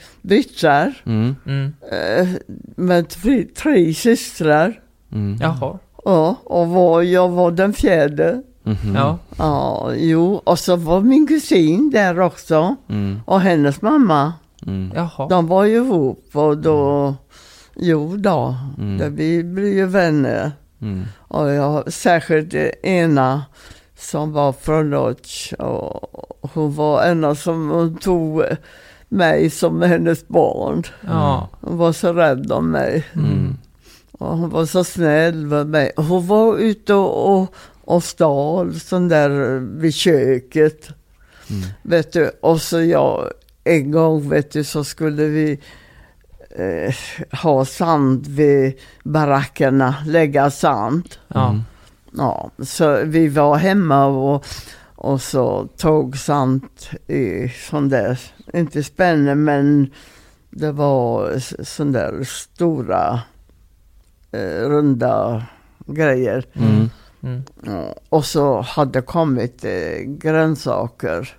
A: Mm.
B: Mm.
C: eh, med tre, tre systrar.
A: Mm.
B: Jaha.
C: Ja, och var, jag var den fjärde.
A: Mhm.
B: Ja.
C: Ja, jo, och så var min kusin där också.
A: Mm.
C: Och hennes mamma.
A: Mm.
B: Jaha.
C: De var ju ihop och då, jo då,
A: Mm.
C: det, vi blev ju vänner.
A: Mm.
C: Och jag, särskilt ena som var från Lodz. Och hon var en av som hon tog mig som hennes barn.
B: Ja.
C: Hon var så rädd om mig.
A: Mm.
C: Och hon var så snäll med mig. Hon var ute och, och, och stal sån där vid köket.
A: Mm.
C: Vet du, och så jag, en gång vet du så skulle vi eh, ha sand vid barackerna, lägga sand.
B: Ja.
A: Mm.
C: Ja, så vi var hemma och, och så tog sand i sån där, inte spänne men det var sån där stora eh, runda grejer.
A: Mm.
B: Mm.
C: Och så hade kommit eh, grönsaker.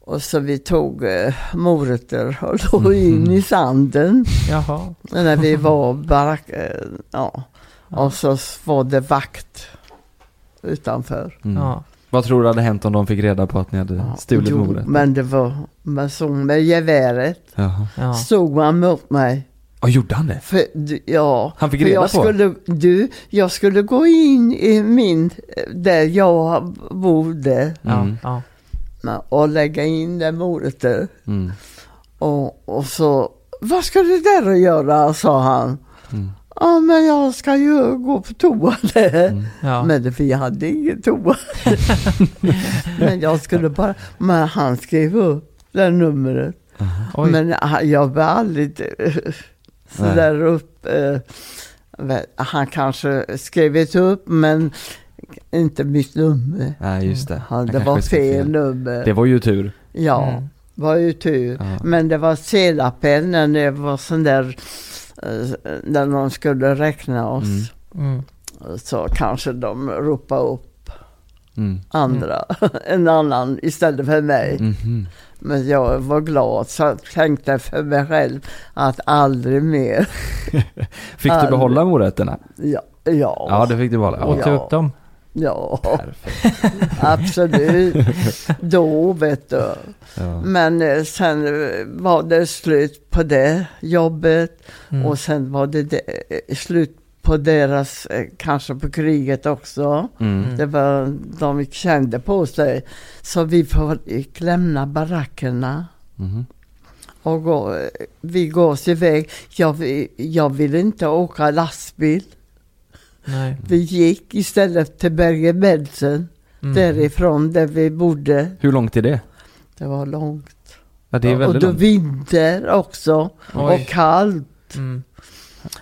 C: Och så vi tog eh, morötter och la in i sanden.
B: Jaha.
C: När vi [laughs] var barack, eh, ja. Och så var det vakt utanför.
A: Mm.
B: Ja.
A: Vad tror du hade hänt om de fick reda på att ni hade
C: Ja,
A: stulit
C: jo,
A: mordet?
C: Men det var med, så med geväret.
A: Jaha.
B: Ja.
C: Stod han mot mig.
A: Och gjorde han det?
C: För, du- ja,
A: Han fick reda
C: jag
A: på?
C: skulle, du, jag skulle gå in i min, där jag bodde
B: Ja.
A: Mm.
B: Ja.
C: och lägga in det morötter.
A: Mm.
C: Och, och så, vad ska du där och göra? sa han.
A: Mm.
C: Ja, men jag ska ju gå på toa [laughs] där.
A: Mm.
B: Ja.
C: Men vi hade ingen toa. [laughs] men jag skulle bara, men han skrev upp det numret.
B: Oj.
C: Men han- jag var aldrig [laughs] eh, så
A: Nej.
C: där upp. eh, Han kanske skrivit upp men inte mitt nummer.
A: Nej, just det.
C: Ja,
A: Han
C: det var
A: skrev
C: fel nummer.
A: Det var ju tur.
C: Ja,
B: Mm.
C: var ju tur.
A: Ja.
C: Men det var sedapen när det var sån där, eh, när de skulle räkna oss.
A: Mm.
B: Mm.
C: Så kanske de ropade upp
A: Mm.
C: andra, [laughs] en annan istället för mig.
A: Mhm.
C: Men jag var glad så jag tänkte för mig själv att aldrig mer. [laughs]
A: Fick du
C: Aldrig.
A: behålla morötterna?
C: Ja, ja,
A: Ja, det fick du behålla.
B: Ta
C: Ja.
B: upp dem.
C: ja [laughs] absolut. Då vet du.
A: Ja.
C: Men eh, sen var det slut på det jobbet
B: Mm.
C: och sen var det, det eh, slut på deras, eh, kanske på kriget också.
A: Mm.
C: Det var, de kände på sig. Så vi fick lämna barackerna
A: Mhm.
C: och gå, vi går oss iväg. Jag, jag ville inte åka lastbil.
B: Nej.
C: Vi gick istället till Bergen-Belsen,
B: Mm.
C: därifrån där vi bodde.
A: Hur långt är det?
C: Det var långt.
A: Ja, det är
C: och
A: väldigt
C: då
A: långt.
C: vinter också
B: Oj.
C: och kallt.
B: Mm.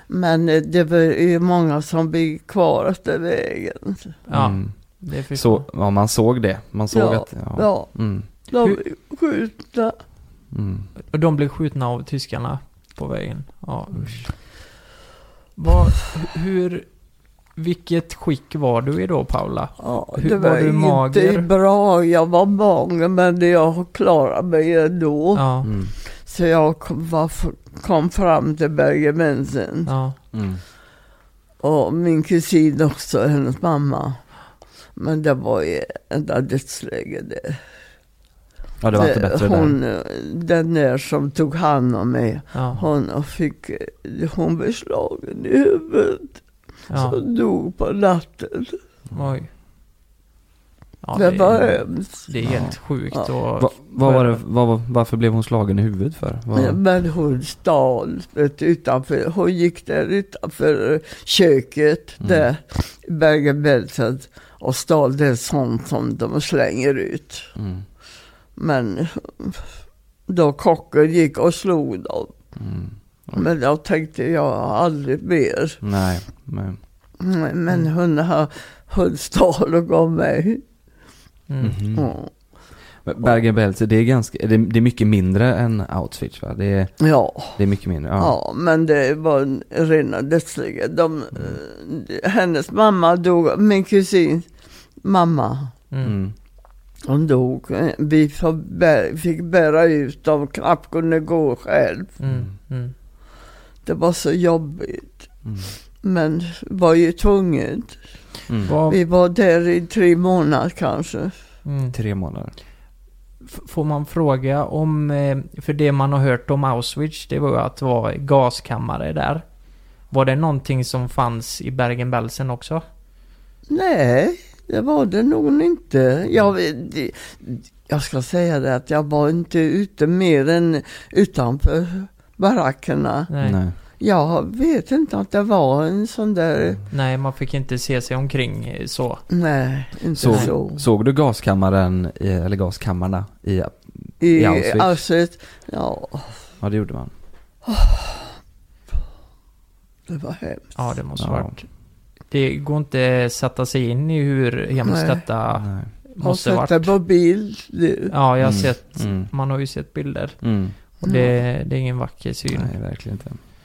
C: Men eh, det var ju många som blev kvar efter vägen.
B: Ja,
A: Mm.
B: det fick
A: Så, ja, man såg det. Man såg
C: Ja,
A: att, ja.
C: Ja,
A: Mm.
C: de blev skjutna.
A: Mm.
B: Och de blev skjutna av tyskarna på vägen. Ja, usch. Vad, hur, vilket skick var du i då Paula?
C: Ja,
B: Hur-
C: det
B: var
C: var,
B: du
C: inte
B: mager?
C: bra. Jag var mager men jag klarade mig ändå.
B: Ja,
A: Mm.
C: Så jag kom, var, kom fram till Bergen-Belsen.
B: ja.
A: Mm.
C: Och min kusin också, hennes mamma. Men det var ju enda dödsläge det.
A: Ja, det var inte bättre där.
C: hon, eh, Den där som tog hand om mig,
B: ja,
C: hon fick, hon blev slagen i huvudet.
B: ja.
C: Så dog på natten.
B: Oj. Ja,
C: det var
B: är,
C: hemskt.
B: det är helt sjukt
C: Ja.
B: och...
A: Va, vad var det, var- varför blev hon slagen i huvudet för? Vad,
C: Men hon stal utanför, hon gick där utanför köket
A: Mm.
C: där i Bergen-Belsen och stal det sånt som de slänger ut.
A: Mm.
C: Men då kocken gick och slog dem.
A: Mm.
C: Men jag tänkte jag aldrig mer.
A: Nej, men...
C: Men
B: Mm.
C: hon, har- hon stal och gav mig.
B: Mm.
A: Mhm. Bergen-Belsen, det är ganska, det, det är mycket mindre än Auschwitz va? Det är,
C: Ja.
A: det är mycket mindre, ja.
C: Ja, men det var en rena dödsliga. De, eh, hennes mamma dog, min kusin mamma,
B: Mm.
A: Mm.
C: hon dog. Vi fick bära ut dem, knappt kunde gå själv.
B: Mm. Mm.
C: Det var så jobbigt.
A: Mm.
C: Men var ju tvunget.
A: Mm.
C: Vi var där i tre månader kanske.
B: mm.
A: Tre månader.
B: F- Får man fråga om, eh, för det man har hört om Auschwitz, det var ju att det var gaskammare där. Var det någonting som fanns i Bergen-Belsen också?
C: Nej, det var det nog inte. Jag, det, jag ska säga det att jag var inte ute mer än utanför barackerna.
B: Nej. Nej.
A: Nej.
C: Jag vet inte att det var en sån där,
B: man fick inte se sig omkring så.
C: nej, inte
A: Så-
C: så.
A: Såg du gaskammaren, i, eller gaskammarna i,
C: I,
A: i Auschwitz?
C: Auschwitz, ja,
A: ja det gjorde man.
C: det var hemskt.
B: Ja, det måste
A: Ja.
B: varit. Det går inte att sätta sig in i hur hemskt
C: Nej.
B: detta
A: Nej.
C: Jag har
B: måste
C: sett det
B: varit.
C: på bild.
B: Ja, jag har
A: Mm.
B: sett,
A: Mm.
B: man har ju sett bilder.
A: Mm.
B: Och det, det är ingen vacker syn.
A: Nej, verkligen inte.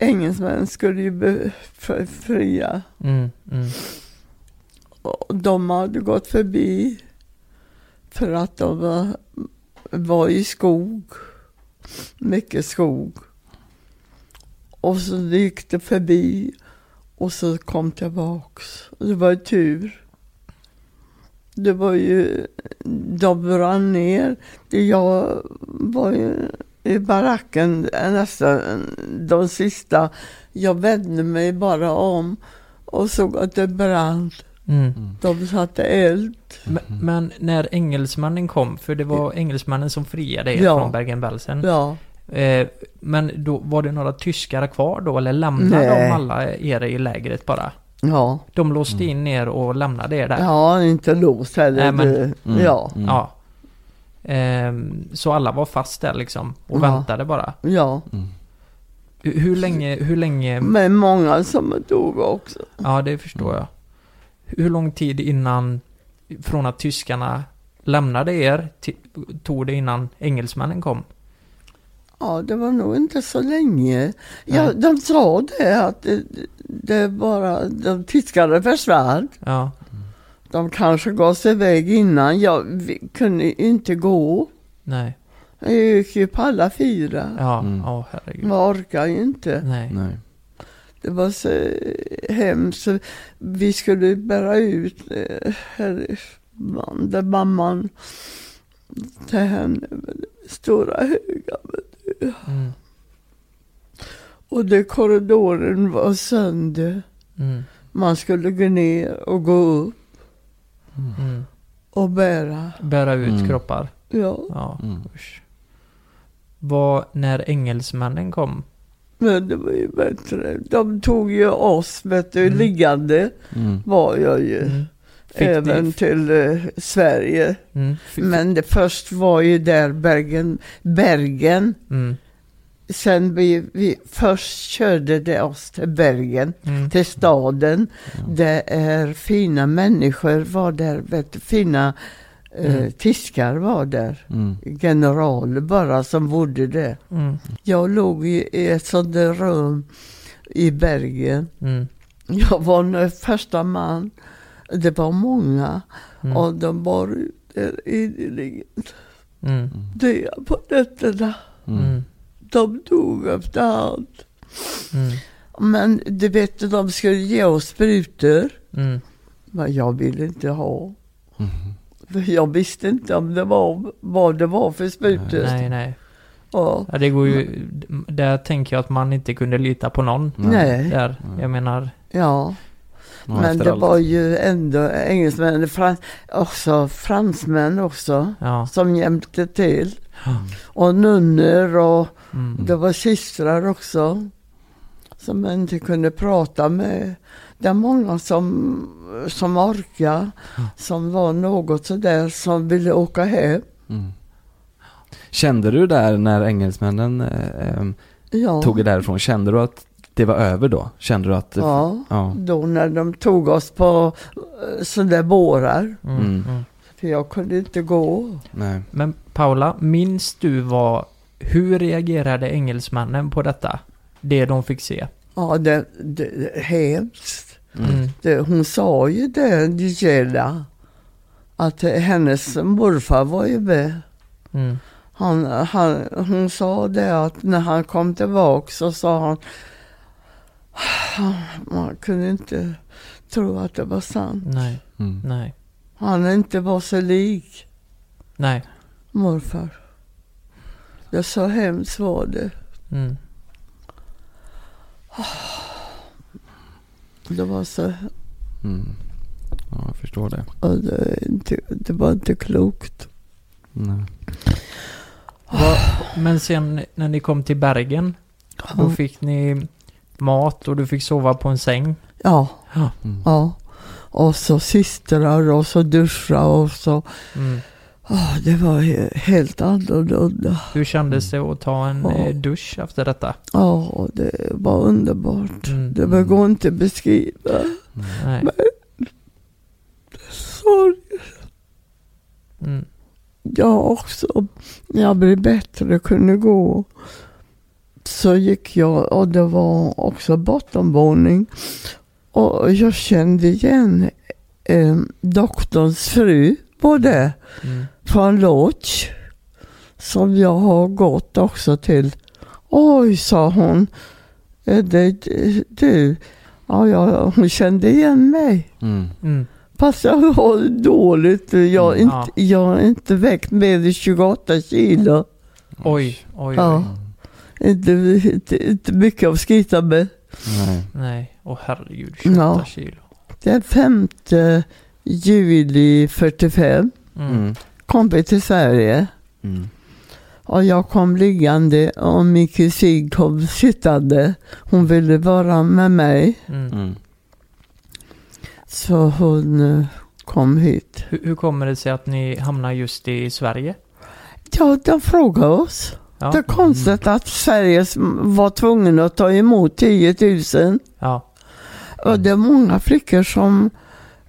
C: engelsmän skulle ju befria.
B: Mm, mm,
C: Och de hade gått förbi för att de var, var i skog. Mycket skog. Och så gick det förbi och så kom tillbaks. Och det var ju tur. Det var ju, de brann ner. Jag var ju i baracken nästan de sista. Jag vände mig bara om och såg att det brann.
B: mm.
C: De satte eld.
B: Men, men när engelsmännen kom, för det var engelsmännen som friade er
C: Ja.
B: från Bergen-Belsen.
C: Ja,
B: Eh, men då var det några tyskar kvar då, eller lämnade
C: Nej.
B: de alla er i lägret bara?
C: ja.
B: De låste in er och lämnade er där?
C: Ja, inte låst heller.
B: Nej, men-
C: Det-
A: Mm.
C: Ja,
A: Mm.
B: Ja. Ehm, så alla var fast där liksom och
C: Ja.
B: väntade bara?
C: ja.
A: Mm.
B: Hur, hur länge, hur länge,
C: Men många som dog också.
B: ja det förstår jag. Hur lång tid innan, från att tyskarna lämnade er, tog det innan engelsmännen kom?
C: Ja, det var nog inte så länge. Ja,
B: Nej.
C: de sa det att det, det bara, de tyskarna försvann.
B: Ja,
C: De kanske gav sig iväg innan. Jag kunde inte gå.
B: nej,
C: Jag gick ju på alla fyra.
B: ja,
A: Mm.
B: ja herregud.
C: Jag orkar ju inte.
B: Nej.
A: Nej.
C: Det var så hemskt. Så Vi skulle bära ut eh, härifrån, där mamman till henne stora höga.
B: Mm,
C: Och det korridoren var sönder.
B: mm,
C: Man skulle gå ner och gå upp
B: mm.
C: och bära.
B: Bära ut
A: Mm.
B: kroppar?
C: Ja,
B: Ja,
A: Mm.
B: usch. Vad, när engelsmännen kom?
C: men det var ju bättre. De tog ju oss, vet du,
B: Mm.
C: liggande
A: Mm.
C: var jag ju.
B: Mm.
C: Även till eh, Sverige.
B: mm,
C: Men det först var ju där Bergen, Bergen. Sen vi, vi först körde det oss till Bergen,
B: mm,
C: till staden. Det är fina människor var där, vet fina eh,
B: Mm.
C: tyskar var där.
A: Mm.
C: Generaler bara som bodde där.
B: mm,
C: Jag låg i, ett sånt där rum i Bergen.
B: mm,
C: Jag var den första man. Det var många
B: mm,
C: och de ut där ideligen.
B: mm,
C: Dö på nätterna.
A: Mm.
C: De dog efterhand.
B: mm,
C: Men du vet, de skulle ge oss sprutor.
B: mm.
C: Men jag ville inte ha.
A: Mm.
C: För jag visste inte om det var, vad det var för sprutor.
B: Nej, nej.
C: Ja.
B: Ja, det går ju... Där tänker jag att man inte kunde lita på någon.
C: Nej.
B: Där.
A: Nej.
B: Jag menar...
C: ja. Men det
A: allt.
C: var ju ändå engelsmän, frans, också fransmän också.
B: Ja.
C: Som hjälpte till.
B: Mm.
C: Och nunnor och
B: Mm.
C: det var systrar också. Som man inte kunde prata med. Det är många som, som orkade. Som var något sådär som ville åka hem.
A: Mm. Kände du där när engelsmännen eh, em,
C: Ja.
A: tog er därifrån, kände du att det var över då? Kände du att...
C: Ja.
A: ja.
C: Då när de tog oss på eh, sådär bårar.
B: Mm.
A: Mm.
B: Mm.
C: För jag kunde inte gå.
A: Nej.
B: Men Paula, minns du vad... Hur reagerade engelsmännen på detta? Det de fick se?
C: Ja, det, det, hemskt.
B: Mm.
C: Det, hon sa ju det, Gisela. Att hennes morfar var ju med.
B: Mm.
C: Han, han, hon sa det att när han kom tillbaka så sa han man kunde inte tro att det var sant.
B: Nej,
A: Mm.
B: nej,
C: Han inte var så lik
B: nej.
C: morfar. Det så hemskt var det.
B: Mm.
C: Det var så,
A: Mm. Ja, jag förstår det.
C: och det, inte, det var inte klokt.
A: Nej.
B: Vad, men sen när ni kom till Bergen, då
C: Ja,
B: fick ni mat och du fick sova på en säng.
C: ja,
A: Mm.
C: ja. Och så systrar och så duscha och så.
B: Mm.
C: Ja, det var he- helt annorlunda.
B: Hur kändes det att ta en
C: Ja.
B: eh, dusch efter detta?
C: Ja, det var underbart.
B: Mm.
C: Det var- går inte att beskriva.
B: Nej.
C: Sorry.
B: Mm.
C: Jag också, när jag blev bättre, kunde gå så gick jag och det var också bottenvåning. Och jag kände igen eh, doktorns fru på det
B: Mm.
C: från Lodge. Som jag har gått också till. Oj, sa hon. Är det du? Ja, ja, hon kände igen mig.
A: Mm.
B: Mm.
C: Fast jag var dåligt. Jag är
B: Mm,
C: inte, jag är inte vägt mer än 28 kilo.
B: Oj, oj,
C: Ja.
B: oj.
C: Inte, inte, inte mycket att skryta med.
A: Nej.
B: Nej, åh herregud, 28
C: Ja.
B: kilo.
C: Den 5 juli 45
B: Mm.
A: Mm.
C: kom vi till Sverige.
A: Mm.
C: Och jag kom liggande och min kusin kom sittande. Hon ville vara med mig.
B: Mm.
A: Mm.
C: Så hon eh, kom hit.
B: Hur, hur kommer det sig att ni hamnar just i Sverige?
C: Ja, de frågade oss.
B: Ja.
C: Det är konstigt att Sverige var tvungen att ta emot 10 000.
B: Ja.
C: Och det är många flickor som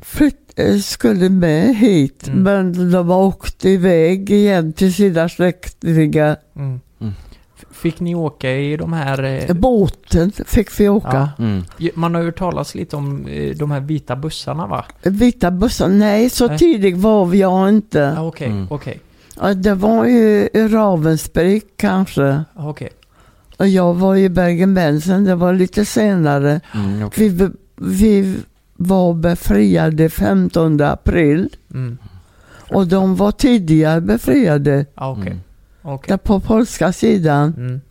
C: flytt, eh, skulle med hit.
B: Mm.
C: Men de har åkt iväg igen till sina släktingar.
B: Mm.
A: Mm.
B: Fick ni åka i de här... eh,
C: Båten fick vi åka.
A: Mm.
B: ju- Man har ju hört talas lite om eh, de här vita bussarna va?
C: Vita bussar, nej så
B: Nej.
C: tidig var jag inte.
B: Ja, okej,
A: Mm.
B: okej.
C: Ja, Det var ju i Ravensbrück kanske.
B: Okej.
C: Och jag var i Bergen-Belsen, det var lite senare.
A: Mm. okej.
C: Vi, vi var befriade 15 april.
B: Mm.
C: Och de var tidigare befriade.
B: Ja, okej.
A: Mm.
C: Där på polska sidan.
B: Mm.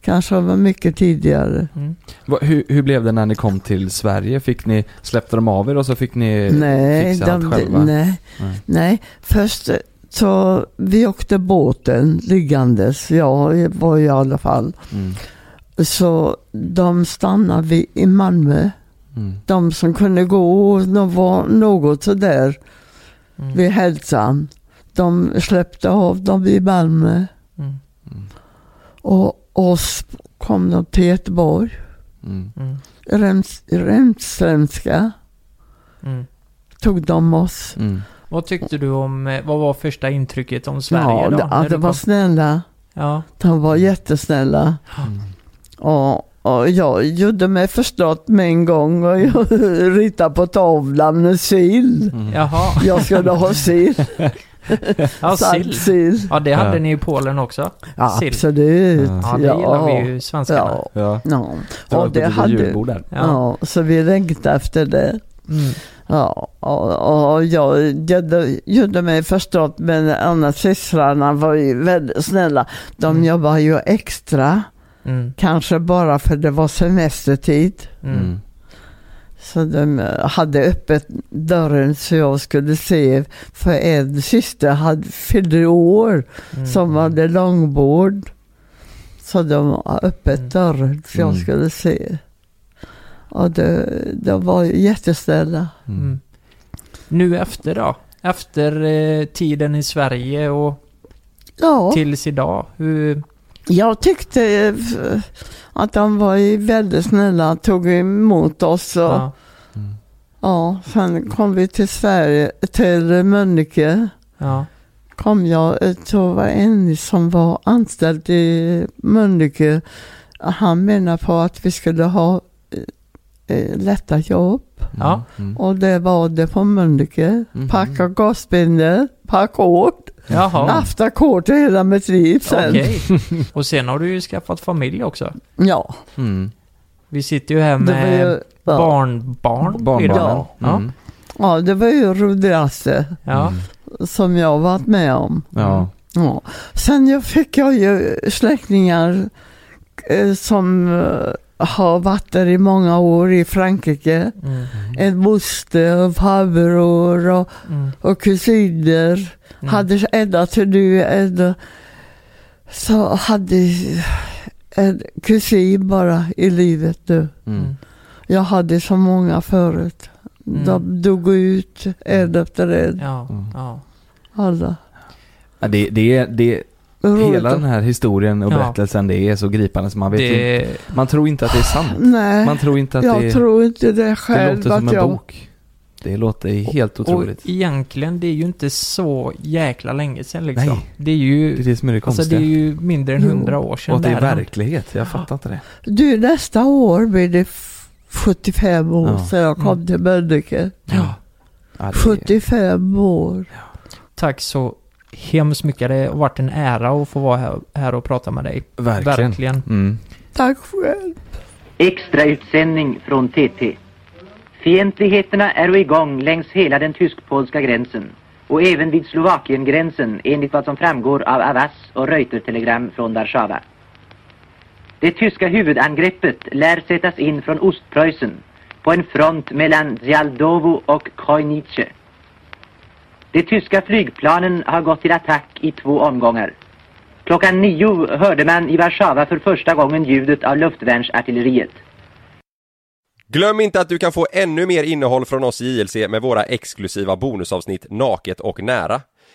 C: Kanske var mycket tidigare.
B: Mm.
A: Va, hur, hur blev det när ni kom till Sverige? Fick ni, släppte de av er och så fick ni
C: nej,
A: fixa allt
C: de,
A: själva?
C: nej,
A: Nej.
C: nej. Först så vi åkte båten liggandes. Jag var i alla fall.
A: Mm.
C: Så de stannade vi i Malmö.
A: Mm.
C: De som kunde gå och de var något sådär
B: Mm.
C: vid hälsan. De släppte av dem i Malmö.
B: Mm.
C: Och oss kom de till Göteborg.
A: Mm.
B: Mm.
C: Rems, Remströmska
B: Mm.
C: tog de oss.
B: Vad tyckte du om, eh, vad var första intrycket om Sverige
C: ja,
B: då?
C: ja,
B: när
C: de var snälla.
B: Ja.
C: De var jättesnälla.
A: Mm.
C: Och, och jag gjorde mig förstått med en gång och jag [laughs] ritade på tavlan med sill.
A: Mm.
B: Jaha.
C: Jag skulle ha sill. [laughs]
B: Ja, sill.
C: sill.
B: Ja, det hade
A: Ja.
B: ni i Polen också.
C: Ja,
B: Sill.
C: absolut.
A: Ja.
B: Ja, det gillar vi ju svenskarna.
C: Ja,
A: Ja.
C: ja.
A: Det
C: Och det hade.
B: Ja.
C: ja, så vi längtade efter det.
B: Mm.
C: Ja, och, och jag gjorde, gjorde mig förstått men andra systrarna var ju väldigt snälla. De
B: Mm.
C: jobbade ju extra,
B: Mm.
C: kanske bara för det var semestertid.
B: Mm.
A: Mm.
C: Så de eh, hade öppet dörren så jag skulle se, för en syster hade fyllde år
B: Mm.
C: som hade långbord. Så de har öppet
B: Mm.
C: dörren så jag
A: Mm.
C: skulle se. Och det, de var ju jättesnälla.
A: Mm.
B: Mm. Nu efter då? Efter eh, tiden i Sverige och
C: Ja,
B: tills idag. Hur...
C: jag tyckte eh, att de var ju väldigt snälla, tog emot oss. Och, ja.
B: Ja.
C: sen kom vi till Sverige, till Mölnlycke.
B: Ja.
C: kom jag, eh, så var en som var anställd i Mölnlycke. Han menade på att vi skulle ha eh, lätta jobb.
B: Ja.
A: Mm.
C: Och det var det på Mölnlycke.
A: Mhm.
C: Packa gasbindel, på ackord.
B: Jaha.
C: Haft ackord hela mitt liv sen.
B: Okej. Och sen har du ju skaffat familj också.
C: Ja,
A: Mm.
B: Vi sitter ju här med
C: ju, ja,
B: barnbarn.
A: Barnbarnen.
C: Ja.
B: Ja.
A: Mm.
C: ja, det var ju roligaste
B: Ja.
A: Mm.
C: som jag varit med om.
A: Ja.
C: Ja. Sen jag fick jag ju släktingar eh, som har varit där i många år i Frankrike.
B: Mm.
C: En moster och farbror och,
B: Mm.
C: och kusiner.
B: Mm.
C: Hade ända till nu en, så hade en kusin bara i livet nu.
A: Mm.
B: Mm.
C: Jag hade så många förut. De dog ut en efter en.
B: Ja.
A: Mm.
B: Ja.
C: Alla.
A: Ja, det, det, är- det,
C: Roligt
A: hela den här historien och
B: Ja.
A: berättelsen, det är så gripande så man vet inte.
B: Det...
A: Man tror inte att det är sant.
C: Nej,
A: Man tror inte att
C: jag
A: det,
C: tror inte det
A: det
C: själv.
A: låter som en
C: jag,
A: bok. Det låter helt otroligt.
B: Och egentligen, det är ju inte så jäkla länge sedan liksom.
A: Nej.
B: Det är ju...
A: Det är det som är det
B: Alltså
A: konstiga.
B: det är ju mindre än hundra år sedan
A: och det är verklighet, jag fattar inte det.
C: Du, nästa år blir det f- 75 år
A: Ja.
C: sedan jag kom
B: Mm.
C: till Mölnlycke.
B: Ja.
A: Ja, det är-
C: 75 år.
B: Tack så hemskt mycket. Det har varit en ära att få vara här, här och prata med dig.
A: Verkligen.
B: Verkligen.
A: Mm.
C: Tack själv.
E: Extrautsändning från TT. Fientligheterna är igång längs hela den tysk-polska gränsen och även vid Slovakiengränsen enligt vad som framgår av Avas och Reuter-telegram från Warszawa. Det tyska huvudangreppet lär sättas in från Ostpreussen på en front mellan Zjaldowo och Krojnice. De tyska flygplanen har gått till attack i två omgångar. Klockan nio hörde man i Warszawa för första gången ljudet av luftvärnsartilleriet.
F: Glöm inte att du kan få ännu mer innehåll från oss i JLC med våra exklusiva bonusavsnitt Naket och Nära.